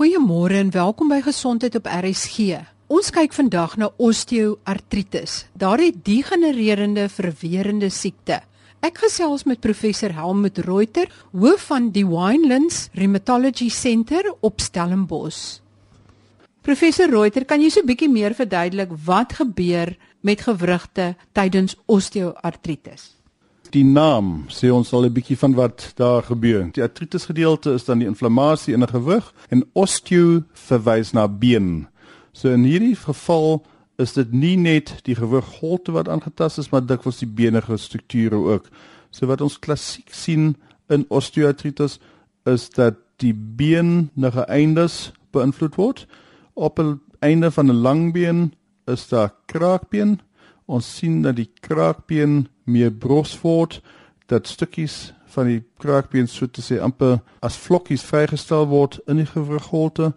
Goeiemôre en welkom by Gesondheid op RSG. Ons kyk vandag na osteoartritis, daardie degenererende verwerende siekte. Ek gesels met professor Helmut Reuter, hoof van die Winelands Rheumatology Center op Stellenbosch. Professor Reuter, kan jy so 'n bietjie meer verduidelik wat gebeur met gewrigte tydens osteoartritis? Die naam sê ons al 'n bietjie van wat daar gebeur. Die artritis gedeelte is dan die inflammasie in 'n gewrig en osteo verwys na been. So in hierdie geval is dit nie net die gewrigholte wat aangetast is, maar dikwels die benige strukture ook. So wat ons klassiek sien in osteoartritis is dat die beenige eindes beïnvloed word op 'n einde van 'n lang been is daar kraakbeen. Ons sien dat die kraakbeen meer bros word, dat stukkies van die kraakbeen so te sê amper as vlokkies vrygestel word in die gewrigholte.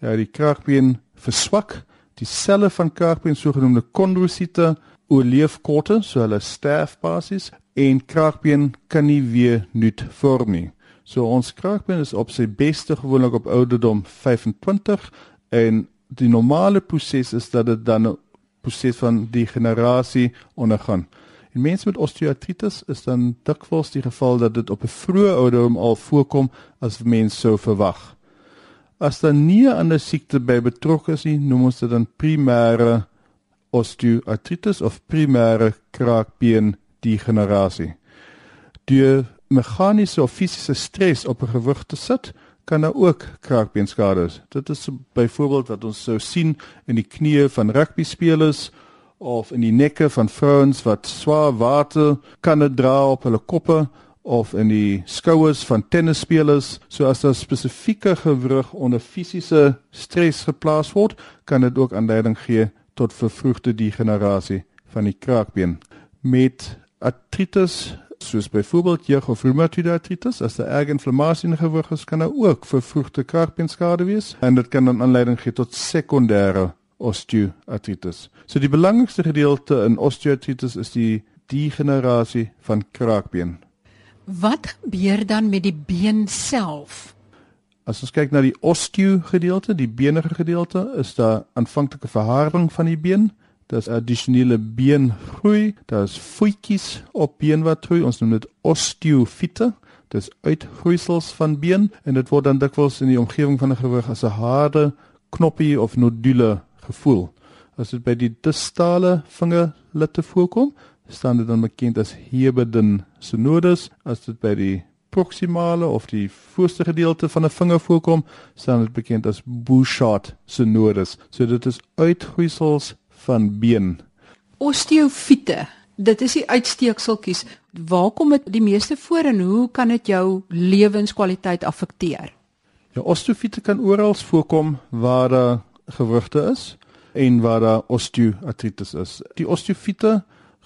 Ja, die kraakbeen verswak. Die selle van kraakbeen sogenaamde kondrosiete oorleef korter, so hulle sterf basies en kraakbeen kan nie weer nuut vorm nie. So ons kraakbeen is op sy beste gewoonlik op ouderdom 25 en die normale proses is dat dit dan 'n proses van degenerasie ondergaan. In mense met osteoartritis is dan dikwels die geval dat dit op 'n vroeë ouderdom al voorkom as mens sou verwag. As daar nie 'n ander siekte by betrokke is nie, noem ons dit dan primêre osteoartritis of primêre kraakbeen degenerasie. Die meganiese of fisiese stres op 'n gewig te sit, kan daar ook kraakbeenskade is. Dit is byvoorbeeld wat ons sou sien in die knieë van rugby spelers of in die nekke van vrouens wat swaar water kan dra op hulle koppe of in die skouers van tennisspelers. So as daar spesifieke gewrig onder fisiese stres geplaas word, kan dit ook aanleiding gee tot vervroegde degenerasie van die kraakbeen. Met artritis soos byvoorbeeld jeug of reumatoïde artritis as 'n erge inflammasie in die gewrig is kan ook vervroegde kraakbeenskade wees en dit kan dan aanleiding gee tot sekondêre osteoartritis. So die belangrikste gedeelte in osteoartritis is die degenerasie van kraakbeen. Wat gebeur dan met die been self? As ons kyk na die osteo gedeelte, die benige gedeelte, is daar aanvanklike verharding van die been daar's addisionele beengroei, daar's voetjies op been wat groei. Ons noem dit osteofiete. Dis uitgroeisels van been en dit word dan dikwels in die omgewing van 'n gewig as 'n harde knoppie of nodule gevoel. As dit by die distale vingerlitte voorkom, staan dit dan bekend as Hebeden synodes. As dit by die proximale of die voorste gedeelte van 'n vinger voorkom, staan dit bekend as Bouchard synodes. So dit is uitgroeisels van been. Osteofiete, dit is die uitsteekseltjies. Waar kom dit die meeste voor en hoe kan dit jou lewenskwaliteit affekteer? Ja, osteofiete kan oral voorkom waar daar gewrigte is en waar daar osteoartritis is. Die osteofiete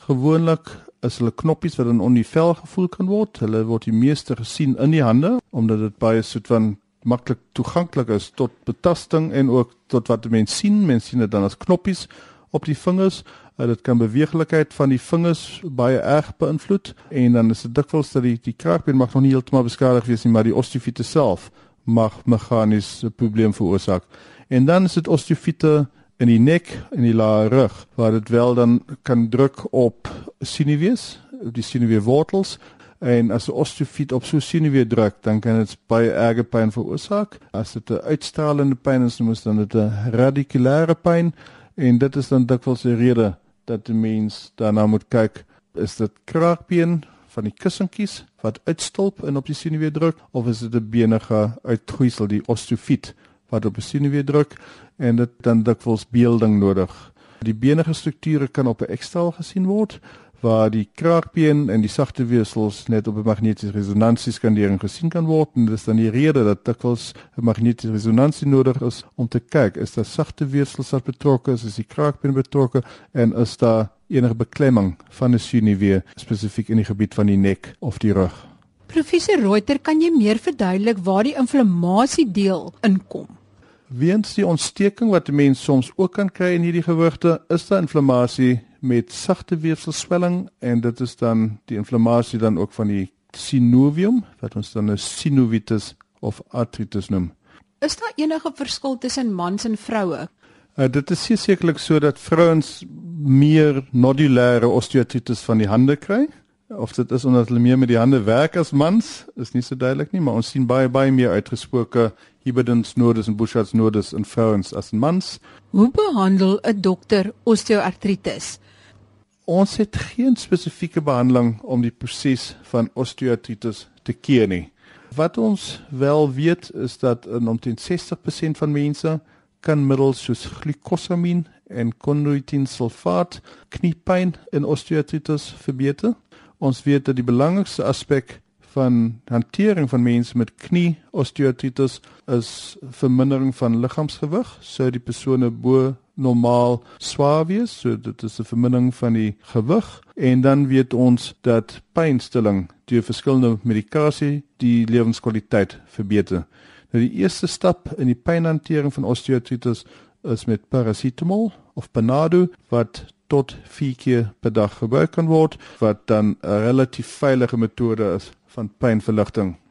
gewoonlik is hulle knoppies wat in onder die vel gevoel kan word. Hulle word die meeste gesien in die hande omdat dit baie soet van maklik toeganklik is tot betasting en ook tot wat mense sien. Mense sien dit dan as knoppies op die vingers. Uh, dit kan beweeglikheid van die vingers baie erg beïnvloed en dan is dit dikwels dat die die kraakbeen mag nog nie heeltemal beskadig wees nie, maar die osteofiete self mag meganies 'n probleem veroorsaak. En dan is dit osteofiete in die nek en die lae rug waar dit wel dan kan druk op sinewees, die sineweewortels en as 'n osteofiet op so sineweë druk, dan kan dit baie erge pyn veroorsaak. As dit 'n uitstralende pyn is, dan is dit 'n radikulêre pyn En dit is dan dikwels 'n rede dat 'n mens daarna moet kyk, is dit kraakbeen van die kussentjies wat uitstulp en op die sinewe druk of is dit 'n benige uitgroeisel die osteofiet wat op die sinewe druk en dit dan dikwels beelding nodig. Die benige strukture kan op 'n ekstraal gesien word waar die kraakbeen en die sagte weefsels net op 'n magnetiese resonansieskandering gesien kan word en dis dan die rede dat dikwels 'n magnetiese resonansie nodig is om te kyk is daar sagte weefsels wat betrokke is, is die kraakbeen betrokke en is daar enige beklemming van 'n sinewe spesifiek in die gebied van die nek of die rug. Professor Reuter, kan jy meer verduidelik waar die inflammasie deel inkom? Weens die ontsteking wat 'n mens soms ook kan kry in hierdie gewrigte, is daar inflammasie met sagte weefselswelling en dit is dan die inflammasie dan ook van die synovium wat ons dan 'n synovitis of artritis noem. Is daar enige verskil tussen mans en vroue? Uh, dit is sekerlik so dat vrouens meer nodulêre osteoartritis van die hande kry. Of dit is omdat hulle meer met die hande werk as mans, is nie so duidelik nie, maar ons sien baie baie meer uitgesproke Hibberden's nodus en Buschard's nodus in vrouens as in mans. Hoe behandel 'n dokter osteoartritis? Ons het geen spesifieke behandeling om die proses van osteoartritis te keer nie. Wat ons wel weet is dat in omtrent 60% van mense kan middels soos glucosamine en chondroitin sulfaat kniepyn en osteoartritis verbeter. Ons weet dat die belangrikste aspek van hantering van mense met knie osteoartritis is vermindering van liggaamsgewig, so die persone bo normaal swaar wees, so dit is 'n vermindering van die gewig en dan weet ons dat pynstilling deur verskillende medikasie die lewenskwaliteit verbeter. Nou die eerste stap in die pynhantering van osteoartritis is met parasetamol of Panado wat tot 4 keer per dag gebruik kan word wat dan 'n relatief veilige metode is van pynverligting.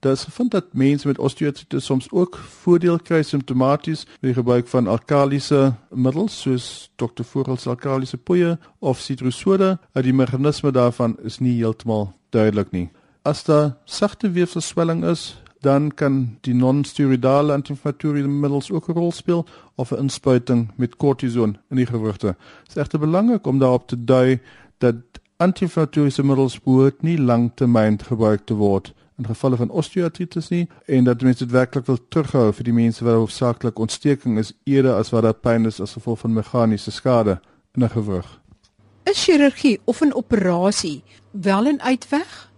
Daar is gevind dat mense met osteoartritis soms ook voordeel kry simptomaties met die gebruik van alkalisiese middels soos Dr. Vogel se alkalisiese poeier of sitrusode. Die meganisme daarvan is nie heeltemal duidelik nie. As daar sagte weefselswelling is, dan kan die non-steroidale anti-inflammatoriese middels ook 'n rol speel of 'n inspuiting met kortison in die gewrigte. Dit is egter belangrik om daarop te dui dat anti-inflammatoriese middels behoort nie lanktermyn gebruik te word in gevalle van osteoartritis nie en dat mense dit werklik wil terughou vir die mense wat hoofsaaklik ontsteking is eerder as wat daar pyn is as gevolg van meganiese skade in 'n gewrig. Is chirurgie of 'n operasie wel 'n uitweg?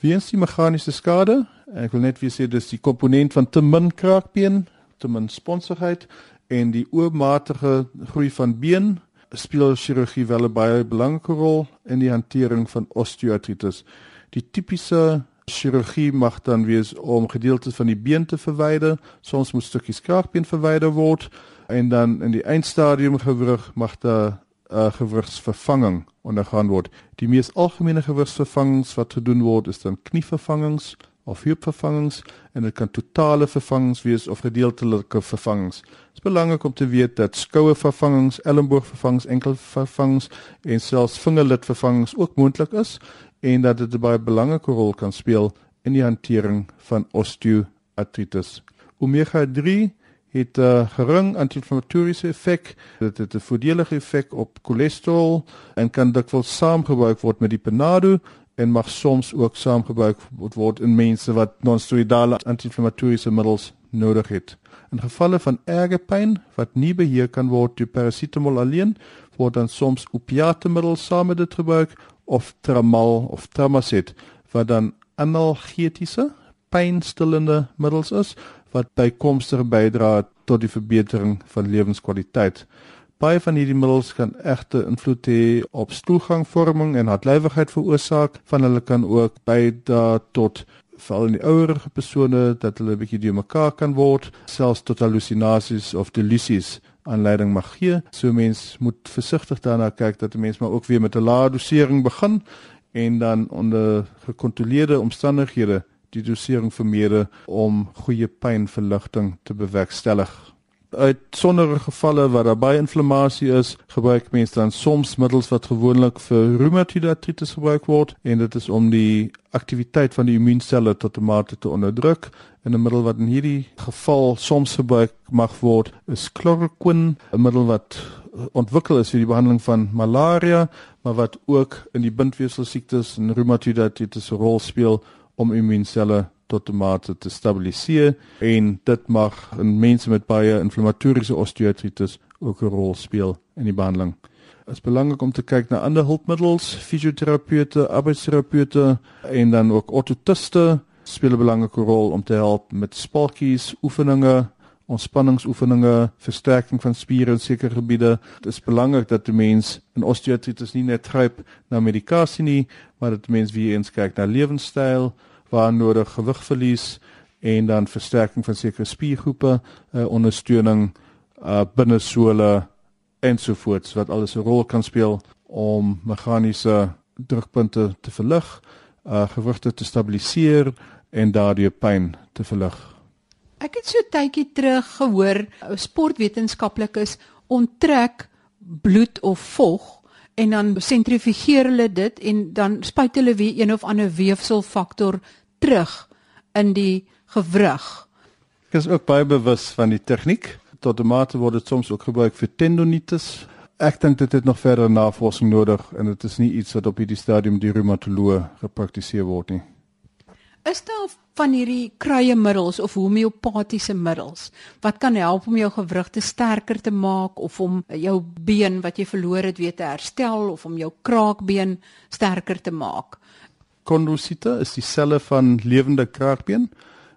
Weens die meganiese skade Ek wil net weer sê dis die komponent van te min kraakbeen, te min sponsigheid en die oormatige groei van been speel chirurgie wel 'n baie belangrike rol in die hantering van osteoartritis. Die tipiese chirurgie mag dan wees om gedeeltes van die been te verwyder, soms moet stukkies kraakbeen verwyder word en dan in die eindstadium gewrig mag daar 'n uh, gewrigsvervanging ondergaan word. Die mees algemene gewrigsvervangings wat gedoen word is dan knievervangings, of heupvervangings en dit kan totale vervangings wees of gedeeltelike vervangings. Dit is belangrik om te weet dat skouervervangings, elleboogvervangings, enkelvervangings en selfs vingerlidvervangings ook moontlik is en dat dit 'n baie belangrike rol kan speel in die hantering van osteoartritis. Omega 3 het 'n gering anti-inflammatoriese effek. Dit het 'n voordelige effek op cholesterol en kan dikwels saamgebruik word met die Panado en mag soms ook saamgebruik word in mense wat non-steroidale anti-inflammatoriese middels nodig het. In gevalle van erge pyn wat nie beheer kan word deur parasetamol alleen, word dan soms opiatemiddels saam met dit gebruik of tramal of tramacet wat dan analgetiese pynstillende middels is wat bykomstig bydra tot die verbetering van lewenskwaliteit. Baie van hierdie middels kan egte invloed hê op stoelgangvorming en hartlywigheid veroorsaak. Van hulle kan ook bydra tot veral in die ouerige persone dat hulle 'n bietjie die mekaar kan word, selfs tot hallusinasies of delusies aanleiding mag gee. So mens moet versigtig daarna kyk dat 'n mens maar ook weer met 'n lae dosering begin en dan onder gekontroleerde omstandighede die dosering vermeerder om goeie pynverligting te bewerkstellig uit sonder gevalle waar daar baie inflammasie is, gebruik mense dan soms middels wat gewoonlik vir reumatoïde artritis gebruik word en dit is om die aktiwiteit van die immuunselle tot 'n mate te onderdruk. En 'n middel wat in hierdie geval soms gebruik mag word is chloroquine, 'n middel wat ontwikkel is vir die behandeling van malaria, maar wat ook in die bindweefsel siektes en reumatoïde artritis 'n rol speel om immuunselle tot die mate te stabiliseer en dit mag in mense met baie inflammatoriese osteoartritis ook 'n rol speel in die behandeling. Dit is belangrik om te kyk na ander hulpmiddels, fisioterapeute, arbeidsterapeute en dan ook ortotiste speel 'n belangrike rol om te help met spalkies, oefeninge, ontspanningsoefeninge, versterking van spiere in sekere gebiede. Dit is belangrik dat die mens in osteoartritis nie net gryp na medikasie nie, maar dat die mens weer eens kyk na lewenstyl, waar nodig gewigverlies en dan versterking van sekere spiergroepe, uh, ondersteuning uh, binne sole ensovoorts wat alles 'n rol kan speel om meganiese drukpunte te verlig, uh, gewrigte te stabiliseer en daardie pyn te verlig. Ek het so tydjie terug gehoor sportwetenskaplikes onttrek bloed of vog en dan sentrifugeer hulle dit en dan spuit hulle weer een of ander weefselfaktor terug in die gewrig. Ek is ook baie bewus van die tegniek. Tot die mate word dit soms ook gebruik vir tendonitis. Ek dink dit het nog verder navorsing nodig en dit is nie iets wat op hierdie stadium deur reumatoloë gepraktiseer word nie. Is daar van hierdie kruiemiddels of homeopatiese middels wat kan help om jou gewrigte sterker te maak of om jou been wat jy verloor het weer te herstel of om jou kraakbeen sterker te maak? Kondrosite is die selle van lewende kraakbeen.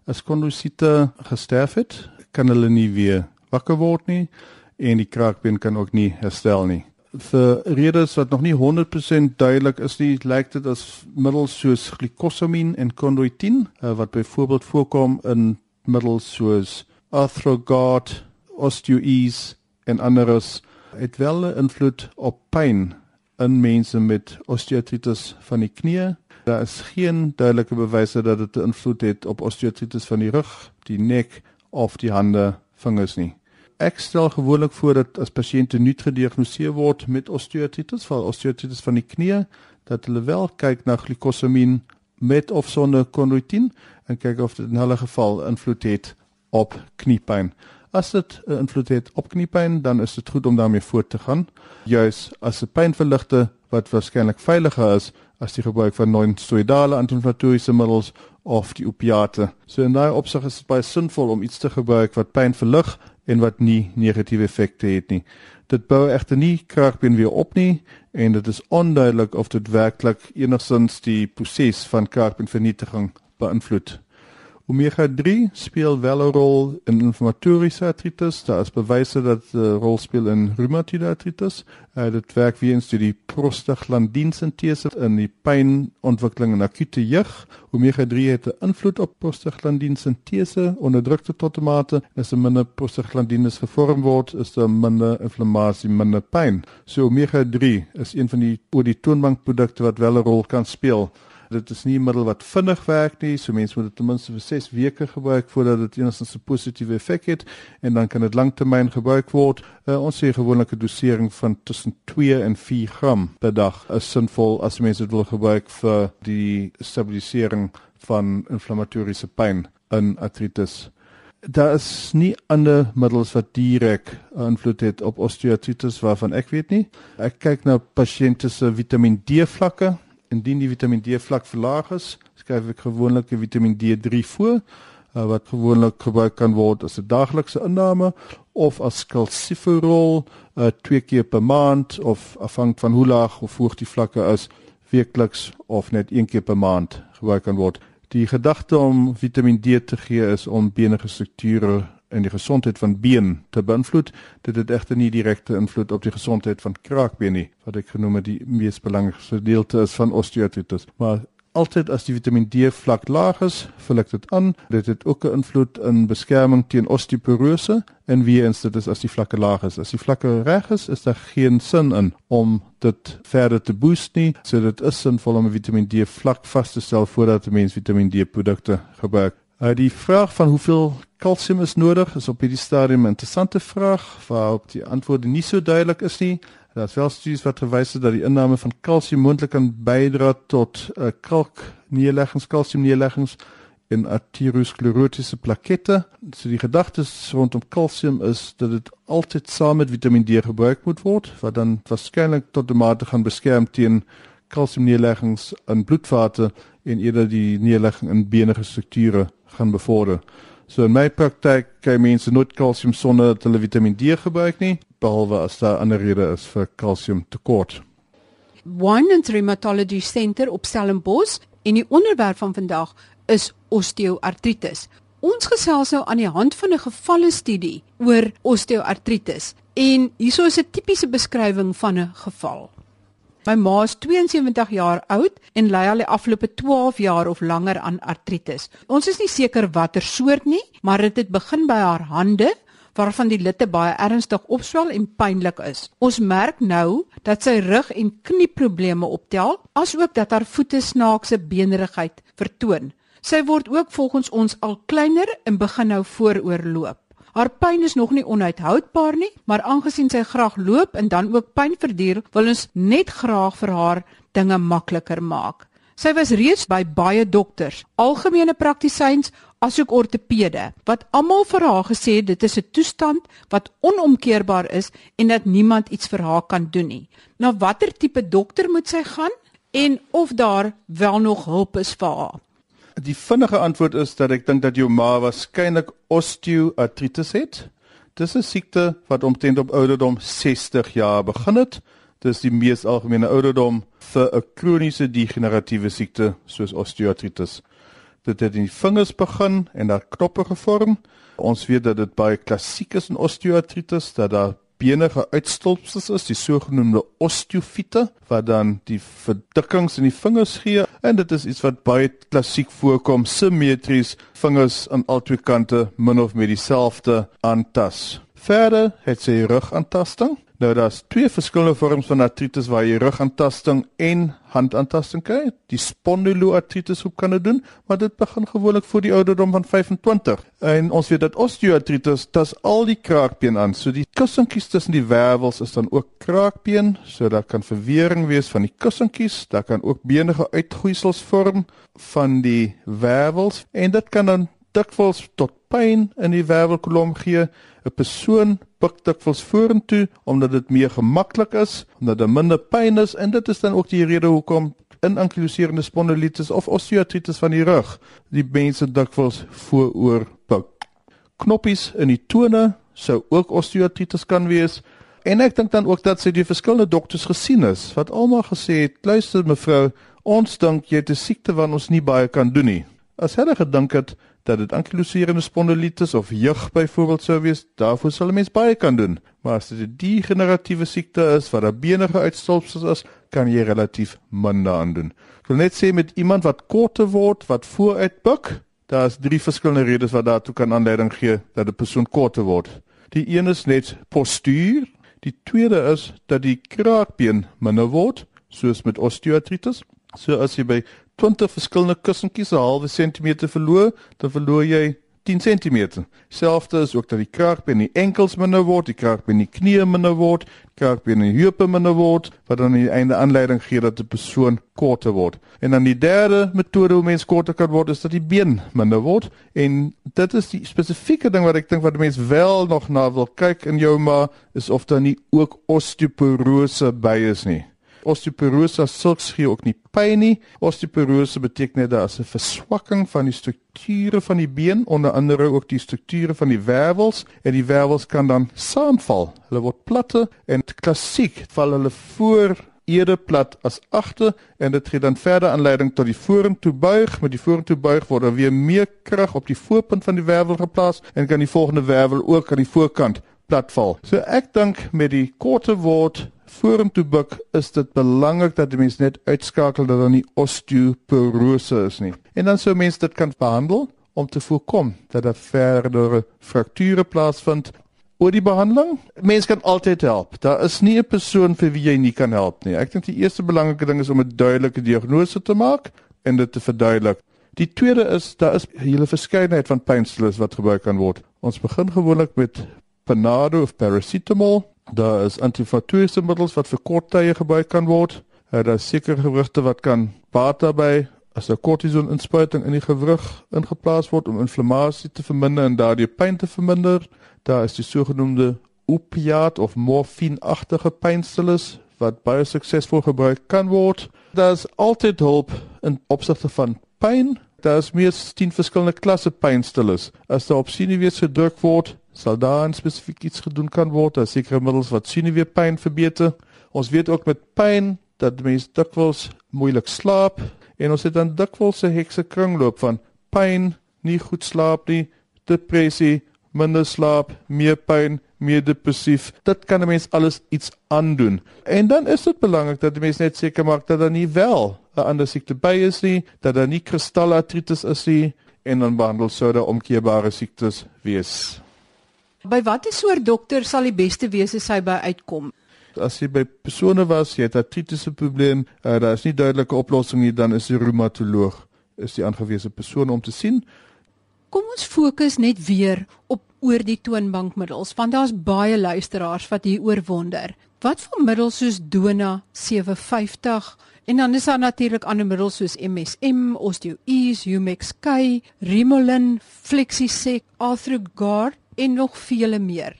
As kondrosite gesterf het, kan hulle nie weer wakker word nie en die kraakbeen kan ook nie herstel nie vir redes wat nog nie 100% duidelik is nie, lyk dit as middels soos glycosamine en chondroitin uh, wat byvoorbeeld voorkom in middels soos arthrogard, osteoes en anderes het wel 'n invloed op pyn in mense met osteoartritis van die knie. Daar is geen duidelike bewyse dat dit 'n invloed het op osteoartritis van die rug, die nek of die hande, vingers nie ek stel gewoonlik voor dat as pasiënte nuut gediagnoseer word met osteoartritis, val osteoartritis van die knie, dat hulle wel kyk na glikosamin met of sonder chondroitin en kyk of dit in hulle geval invloed het op kniepyn. As dit 'n invloed het op kniepyn, dan is dit goed om daarmee voort te gaan. Juis as 'n pynverligter wat waarskynlik veiliger is as die gebruik van non-steroidale anti-inflammatoriese middels of die opiate. So in daai opsig is dit baie sinvol om iets te gebruik wat pyn verlig en wat nie negatiewe effekte het nie. Dit bou egter nie kraakbeen weer op nie en dit is onduidelik of dit werklik enigsins die proses van kraakbeenvernietiging beïnvloed. Omega 3 speel wel 'n rol in inflammatoriese artritis. Daar is bewyse dat 'n rol speel in reumatoïde artritis. Uh, dit werk weens die prostaglandinsintese in die pynontwikkeling in akute jeug. Omega 3 het 'n invloed op prostaglandinsintese onderdrukte tot mate. As 'n minder prostaglandines gevorm word, is daar minder inflammasie, minder pyn. So omega 3 is een van die oor die toonbankprodukte wat wel 'n rol kan speel dit is nie 'n middel wat vinnig werk nie, so mense moet dit ten minste vir 6 weke gebruik voordat dit enigstens 'n positiewe effek het en dan kan dit lanktermyn gebruik word. Uh, ons sê gewoonlik 'n dosering van tussen 2 en 4 gram per dag is sinvol as mense dit wil gebruik vir die stabilisering van inflammatoriese pyn in artritis. Daar is nie ander middels wat direk invloed het op osteoartritis waarvan ek weet nie. Ek kyk na pasiënte se Vitamiin D vlakke Indien die Vitamiin D vlak verlaag is, skryf ek gewoonlik 'n Vitamiin D3 voor uh, wat gewoonlik gebruik kan word as 'n daaglikse inname of as calciferol uh, twee keer per maand of afhangend van hoe laag of hoog die vlakke is, weekliks of net een keer per maand gebruik kan word. Die gedagte om Vitamiin D te gee is om benige strukture en die gesondheid van been te beïnvloed. Dit het egter nie direkte invloed op die gesondheid van kraakbeen nie, wat ek genoem het die mees belangrikste deelte is van osteoartritis. Maar altyd as die Vitamiin D vlak laag is, vul ek dit aan. Dit het ook 'n invloed in beskerming teen osteoporose en wie eens dit is as die vlakke laag is. As die vlakke reg is, is daar geen sin in om dit verder te boost nie. So dit is sinvol om 'n Vitamiin D vlak vas te stel voordat 'n mens Vitamiin D produkte gebruik. Uh, die vraag van hoeveel kalsium is nodig is op hierdie stadium 'n interessante vraag waarop die antwoord nie so duidelik is nie. Daar is wel studies wat gewys het dat die inname van kalsium moontlik kan bydra tot uh, kalkneerleggings, kalsiumneerleggings in arteriosklerotiese plakette. So die gedagtes rondom kalsium is dat dit altyd saam met Vitamiin D gebruik moet word wat dan waarskynlik tot 'n mate gaan beskerm teen kalsiumneerleggings in bloedvate en eerder die neerlegging in benige strukture gaan bevorder. So in my praktyk kry mense nooit kalsium sonder dat hulle Vitamiin D gebruik nie, behalwe as daar ander redes is vir kalsiumtekort. One and Rheumatology Center op Stellenbosch en die onderwerp van vandag is osteoartritis. Ons gesels nou aan die hand van 'n gevalle studie oor osteoartritis en hierso is 'n tipiese beskrywing van 'n geval. My ma is 72 jaar oud en ly al die afgelope 12 jaar of langer aan artritis. Ons is nie seker watter soort nie, maar dit het begin by haar hande waarvan die litte baie ernstig opswel en pynlik is. Ons merk nou dat sy rug en knieprobleme optel, asook dat haar voete snaakse beenerigheid vertoon. Sy word ook volgens ons al kleiner en begin nou vooroorloop. Haar pyn is nog nie onuithoudbaar nie, maar aangesien sy graag loop en dan ook pyn verduur, wil ons net graag vir haar dinge makliker maak. Sy was reeds by baie dokters, algemene praktisyns asook ortopede, wat almal vir haar gesê het dit is 'n toestand wat onomkeerbaar is en dat niemand iets vir haar kan doen nie. Na watter tipe dokter moet sy gaan en of daar wel nog hulp is vir haar? Die vinnige antwoord is dat ek dink dat jou ma waarskynlik osteoartritis het. Dis 'n siekte wat omtrent op ouderdom 60 jaar begin het dis die mees algemene ouderdom vir 'n kroniese degeneratiewe siekte soos osteoartritis. Dit het in die vingers begin en daar knoppe gevorm. Ons weet dat dit baie klassiek is in osteoartritis dat daar benige uitstulpsels is, die sogenaamde osteofiete wat dan die verdikkings in die vingers gee en dit is iets wat baie klassiek voorkom, simmetries, vingers aan albei kante min of meer dieselfde aantas. Verder het sy rugaantasting Nou daar's twee verskillende vorms van artritis waar jy rugaantasting en handaantasting kry. Die spondyloartritis hoe kan dit doen? Maar dit begin gewoonlik voor die ouderdom van 25. En ons weet dat osteoartritis tas al die kraakbeen aan. So die kussentjies tussen die wervels is dan ook kraakbeen, so daar kan verwering wees van die kussentjies. Daar kan ook benige uitgroeisels vorm van die wervels en dit kan dan dikwels tot pyn in die wervelkolom gee. 'n Persoon buig dikwels vorentoe omdat dit meer gemaklik is, omdat daar minder pyn is en dit is dan ook die rede hoekom in ankyloserende spondilitis of osteoartritis van die rug die mense dikwels vooroor buig. Knoppies in die tone sou ook osteoartritis kan wees. En ek dink dan ook dat sy die verskillende dokters gesien is wat almal gesê het, luister mevrou, ons dink jy het 'n siekte wat ons nie baie kan doen nie. As hulle gedink het dat dit ankyloserende spondilitis of jeug byvoorbeeld sou wees, daarvoor sal 'n mens baie kan doen. Maar as dit 'n degeneratiewe siekte is wat 'n benige uitstulpsels is, kan jy relatief minder aan doen. Ek wil net sê met iemand wat korter word, wat vooruit buig, daar is drie verskillende redes wat daartoe kan aanleiding gee dat 'n persoon korter word. Die een is net postuur, die tweede is dat die kraakbeen minder word, soos met osteoartritis. So as jy by 20 verskillende kussentjies 'n halwe sentimeter verloor, dan verloor jy 10 cm. Selfs is ook dat die kraak by die enkels minder word, die kraak by die knie minder word, die kraak by die heupe minder word, wat dan aan die einde aanleiding gee dat 'n persoon korter word. En dan die derde metode hoe mens korter kan word is dat die been minder word en dit is die spesifieke ding wat ek dink wat mense wel nog na wil kyk in jou ma is of daar nie ook osteoporose by is nie osteoporose sulks gee ook nie pyn nie. Osteoporose beteken net daar is 'n verswakking van die strukture van die been, onder andere ook die strukture van die wervels en die wervels kan dan saamval. Hulle word platte en klassiek val hulle voor eerder plat as agter en dit gee dan verder aanleiding tot die vorentoe buig. Met die vorentoe buig word daar weer meer krag op die voorpunt van die wervel geplaas en kan die volgende wervel ook aan die voorkant platval. So ek dink met die korte word vorentoe buig is dit belangrik dat die mens net uitskakel dat daar nie osteoporose is nie. En dan sou mens dit kan behandel om te voorkom dat daar verdere frakture plaasvind. Oor die behandeling, mens kan altyd help. Daar is nie 'n persoon vir wie jy nie kan help nie. Ek dink die eerste belangrike ding is om 'n duidelike diagnose te maak en dit te verduidelik. Die tweede is daar is 'n hele verskeidenheid van pynstillers wat gebruik kan word. Ons begin gewoonlik met Panado of paracetamol. Daar is anti-inflammatoriese middels wat vir kort tye gebruik kan word. Daar is sekere gewrigte wat kan baat daarbey as 'n kortison inspuiting in die gewrig ingeplaas word om inflammasie te verminder en daardie pyn te verminder. Daar is die sogenaamde opiat of morfienagtige pynstillers wat baie suksesvol gebruik kan word. Daar is altyd hulp in opsigte van pyn. Daar is meer as 10 verskillende klasse pynstillers. As daar op sinewees gedruk word, sal daar spesifiek iets gedoen kan word, daar sekere middels wat sineweepyn verbeter. Ons weet ook met pyn dat mense dikwels moeilik slaap en ons het dan dikwels 'n hekse kringloop van pyn, nie goed slaap nie, depressie, minder slaap, meer pyn, meer depressief. Dit kan 'n mens alles iets aandoen. En dan is dit belangrik dat die mens net seker maak dat daar nie wel 'n ander siekte by is nie, dat daar nie kristallartritis is nie en dan behandel sou daar omkeerbare siektes wees. By watter soort dokter sal die beste wees as hy by uitkom? As jy by persone was, jy het 'n artritiese probleem, uh, daar is nie duidelike oplossing nie, dan is 'n reumatoloog is die aangewese persoon om te sien. Kom ons fokus net weer op oor die toonbankmiddels want daar's baie luisteraars wat hier oor wonder. Wat van middels soos Dona 750 en dan is daar natuurlik ander middels soos MSM, OsteoEase, Humex K, Rimolin, Flexisec, Arthrogard en nog vele meer.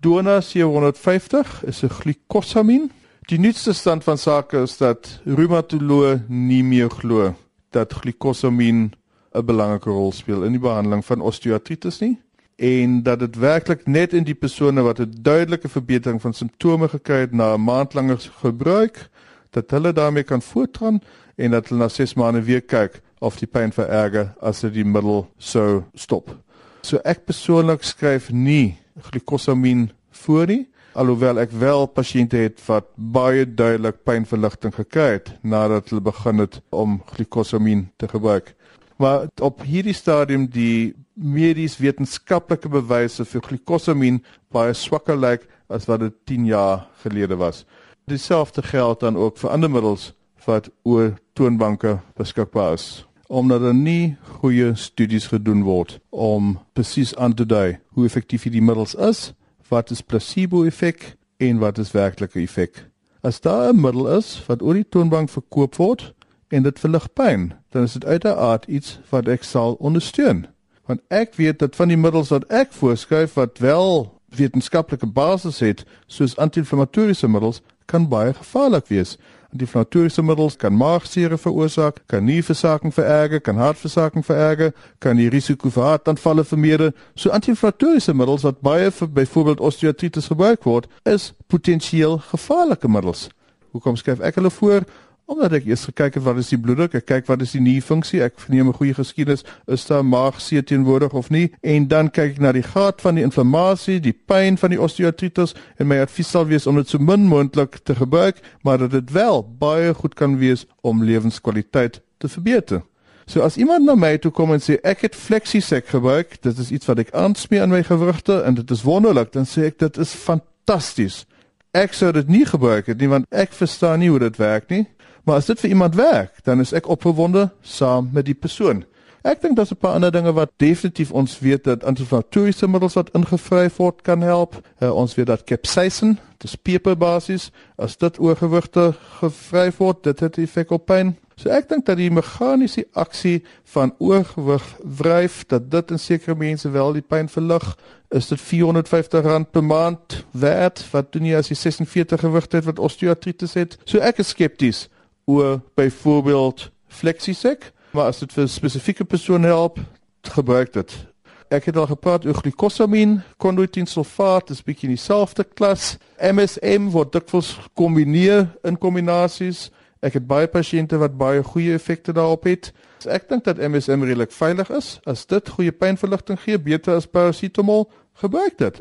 Dona 750 is 'n glikosamin. Die nuutste stand van sake is dat reumatoloë nie meer glo dat glikosamin 'n belangrike rol speel in die behandeling van osteoartritis nie en dat dit werklik net in die persone wat 'n duidelike verbetering van simptome gekry het na 'n maand langer gebruik dat hulle daarmee kan voortgaan en dat hulle na 6 maande weer kyk of die pyn vererger as hulle die middel sou stop. So ek persoonlik skryf nie glikosamin voor nie alhoewel ek wel pasiënte het wat baie duidelik pynverligting gekry het nadat hulle begin het om glikosamin te gebruik. Maar op hierdie stadium die medies wetenskaplike bewyse vir glikosamin baie swakker lyk as wat dit 10 jaar gelede was. Dieselfde geld dan ook vir ander middels wat oor toonbanke beskikbaar is omdat daar nie goeie studies gedoen word om presies aan te dui hoe effektief die middels is, wat is placebo effek en wat is werklike effek. As daar 'n middel is wat oor die toonbank verkoop word, en dit verlig pyn, dan is dit uiteraard iets wat ek sal ondersteun. Want ek weet dat van die middels wat ek voorskryf wat wel wetenskaplike basis het, soos anti-inflammatoriese middels, kan baie gevaarlik wees. Anti-inflammatoriese middels kan maagseer veroorsaak, kan nierversaking vererger, kan hartversaking vererger, kan die risiko vir hartaanvalle vermeerder. So anti-inflammatoriese middels wat baie vir byvoorbeeld osteoartritis gebruik word, is potensieel gevaarlike middels. Hoekom skryf ek hulle voor? Omdat ek eers gekyk het wat is die bloeddruk, ek kyk wat is die nierfunksie, ek neem 'n goeie geskiedenis, is daar maagseer teenwoordig of nie en dan kyk ek na die graad van die inflammasie, die pyn van die osteoartritis en my advies sal wees om dit so min moontlik te gebruik, maar dat dit wel baie goed kan wees om lewenskwaliteit te verbeter. So as iemand na my toe kom en sê ek het Flexisec gebruik, dit is iets wat ek aansmeer aan my gewrigte en dit is wonderlik, dan sê ek dit is fantasties. Ek sou dit nie gebruik het nie want ek verstaan nie hoe dit werk nie. Maar as dit vir iemand werk, dan is ek opgewonde saam met die persoon. Ek dink daar's 'n paar ander dinge wat definitief ons weet dat anti-inflammatoriese middels wat ingevry word kan help. Uh, ons weet dat capsaicin, dis peperbasis, as dit oorgewigte gevry word, dit het effek op pyn. So ek dink dat die meganiese aksie van oorgewig wryf dat dit in sekere mense wel die pyn verlig, is dit R450 per maand werd wat doen jy as jy 46 gewig het wat osteoartritis het. So ek is skepties oor byvoorbeeld Flexisec, maar as dit vir 'n spesifieke persoon help, gebruik dit. Ek het al gepraat oor glikosamin, chondroitin sulfaat, is bietjie in dieselfde klas. MSM word dikwels kombineer in kombinasies. Ek het baie pasiënte wat baie goeie effekte daarop het. So ek dink dat MSM redelik veilig is. As dit goeie pynverligting gee, beter as parasetamol, gebruik dit.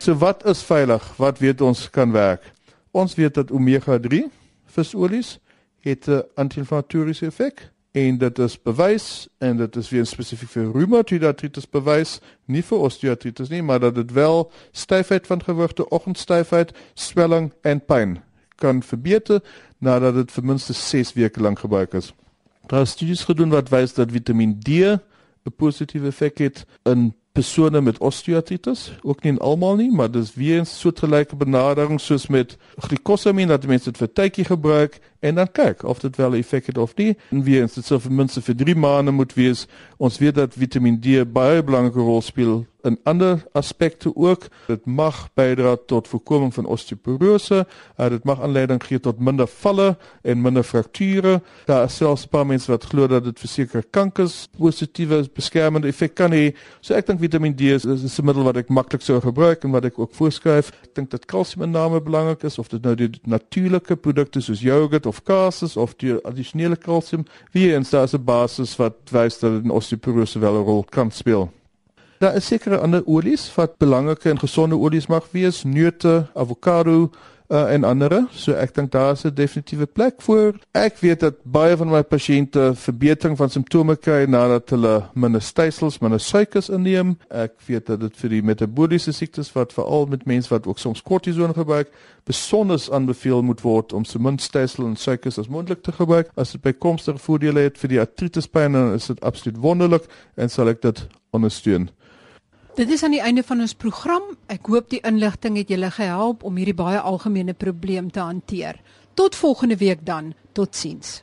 So wat is veilig? Wat weet ons kan werk? Ons weet dat omega 3 visolies het 'n anti-inflammatoriese effek en dit is bewys en dit is weer spesifiek vir reumatoid artritis bewys, nie vir osteoartritis nie, maar dat dit wel styfheid van gewrigte, oggendstyfheid, swelling en pyn kan verbeter nadat dit vir minstens 6 weke lank gebruik is. Daar is studies gedoen wat wys dat Vitamiin D 'n positiewe effek het in persone met osteoartritis, ook nie in almal nie, maar dis weer 'n soortgelyke benadering soos met glikosamin dat mense dit vir tydjie gebruik en dan kyk of dit wel effek het of nie. En weer eens dit sou vir minste vir 3 maande moet wees. Ons weet dat Vitamiin D baie belangrike rol speel in ander aspekte ook. Dit mag bydra tot voorkoming van osteoporose. Uh, dit mag aanleiding gee tot minder valle en minder frakture. Daar is selfs 'n paar mense wat glo dat dit vir sekere kankers positiewe beskermende effek kan hê. So ek dink Vitamiin D is, is 'n middel wat ek maklik sou gebruik en wat ek ook voorskryf. Ek dink dat kalsiuminname belangrik is of dit nou die natuurlike produkte soos jogurt of kaas is of die addisionele kalsium. Wie eens daar is 'n basis wat wys dat 'n osteoporose wel 'n rol kan speel. Daar is sekere ander olies wat belangrike en gesonde olies mag wees, neute, avokado, uh, en ander. So ek dink daar is 'n definitiewe plek voor. Ek weet dat baie van my pasiënte verbetering van simptome kry nadat hulle minder stysels, minder suikers inneem. Ek weet dat dit vir die metabooliese siektes wat veral met mense wat ook soms kortison gebruik, besonder aanbeveel moet word om so min stysel en suikers as moontlik te gebruik. As dit bykomstige voordele het vir die artritispyn, dan is dit absoluut wonderlik en sal ek dit ondersteun. Dit is aan die einde van ons program. Ek hoop die inligting het julle gehelp om hierdie baie algemene probleem te hanteer. Tot volgende week dan. Totsiens.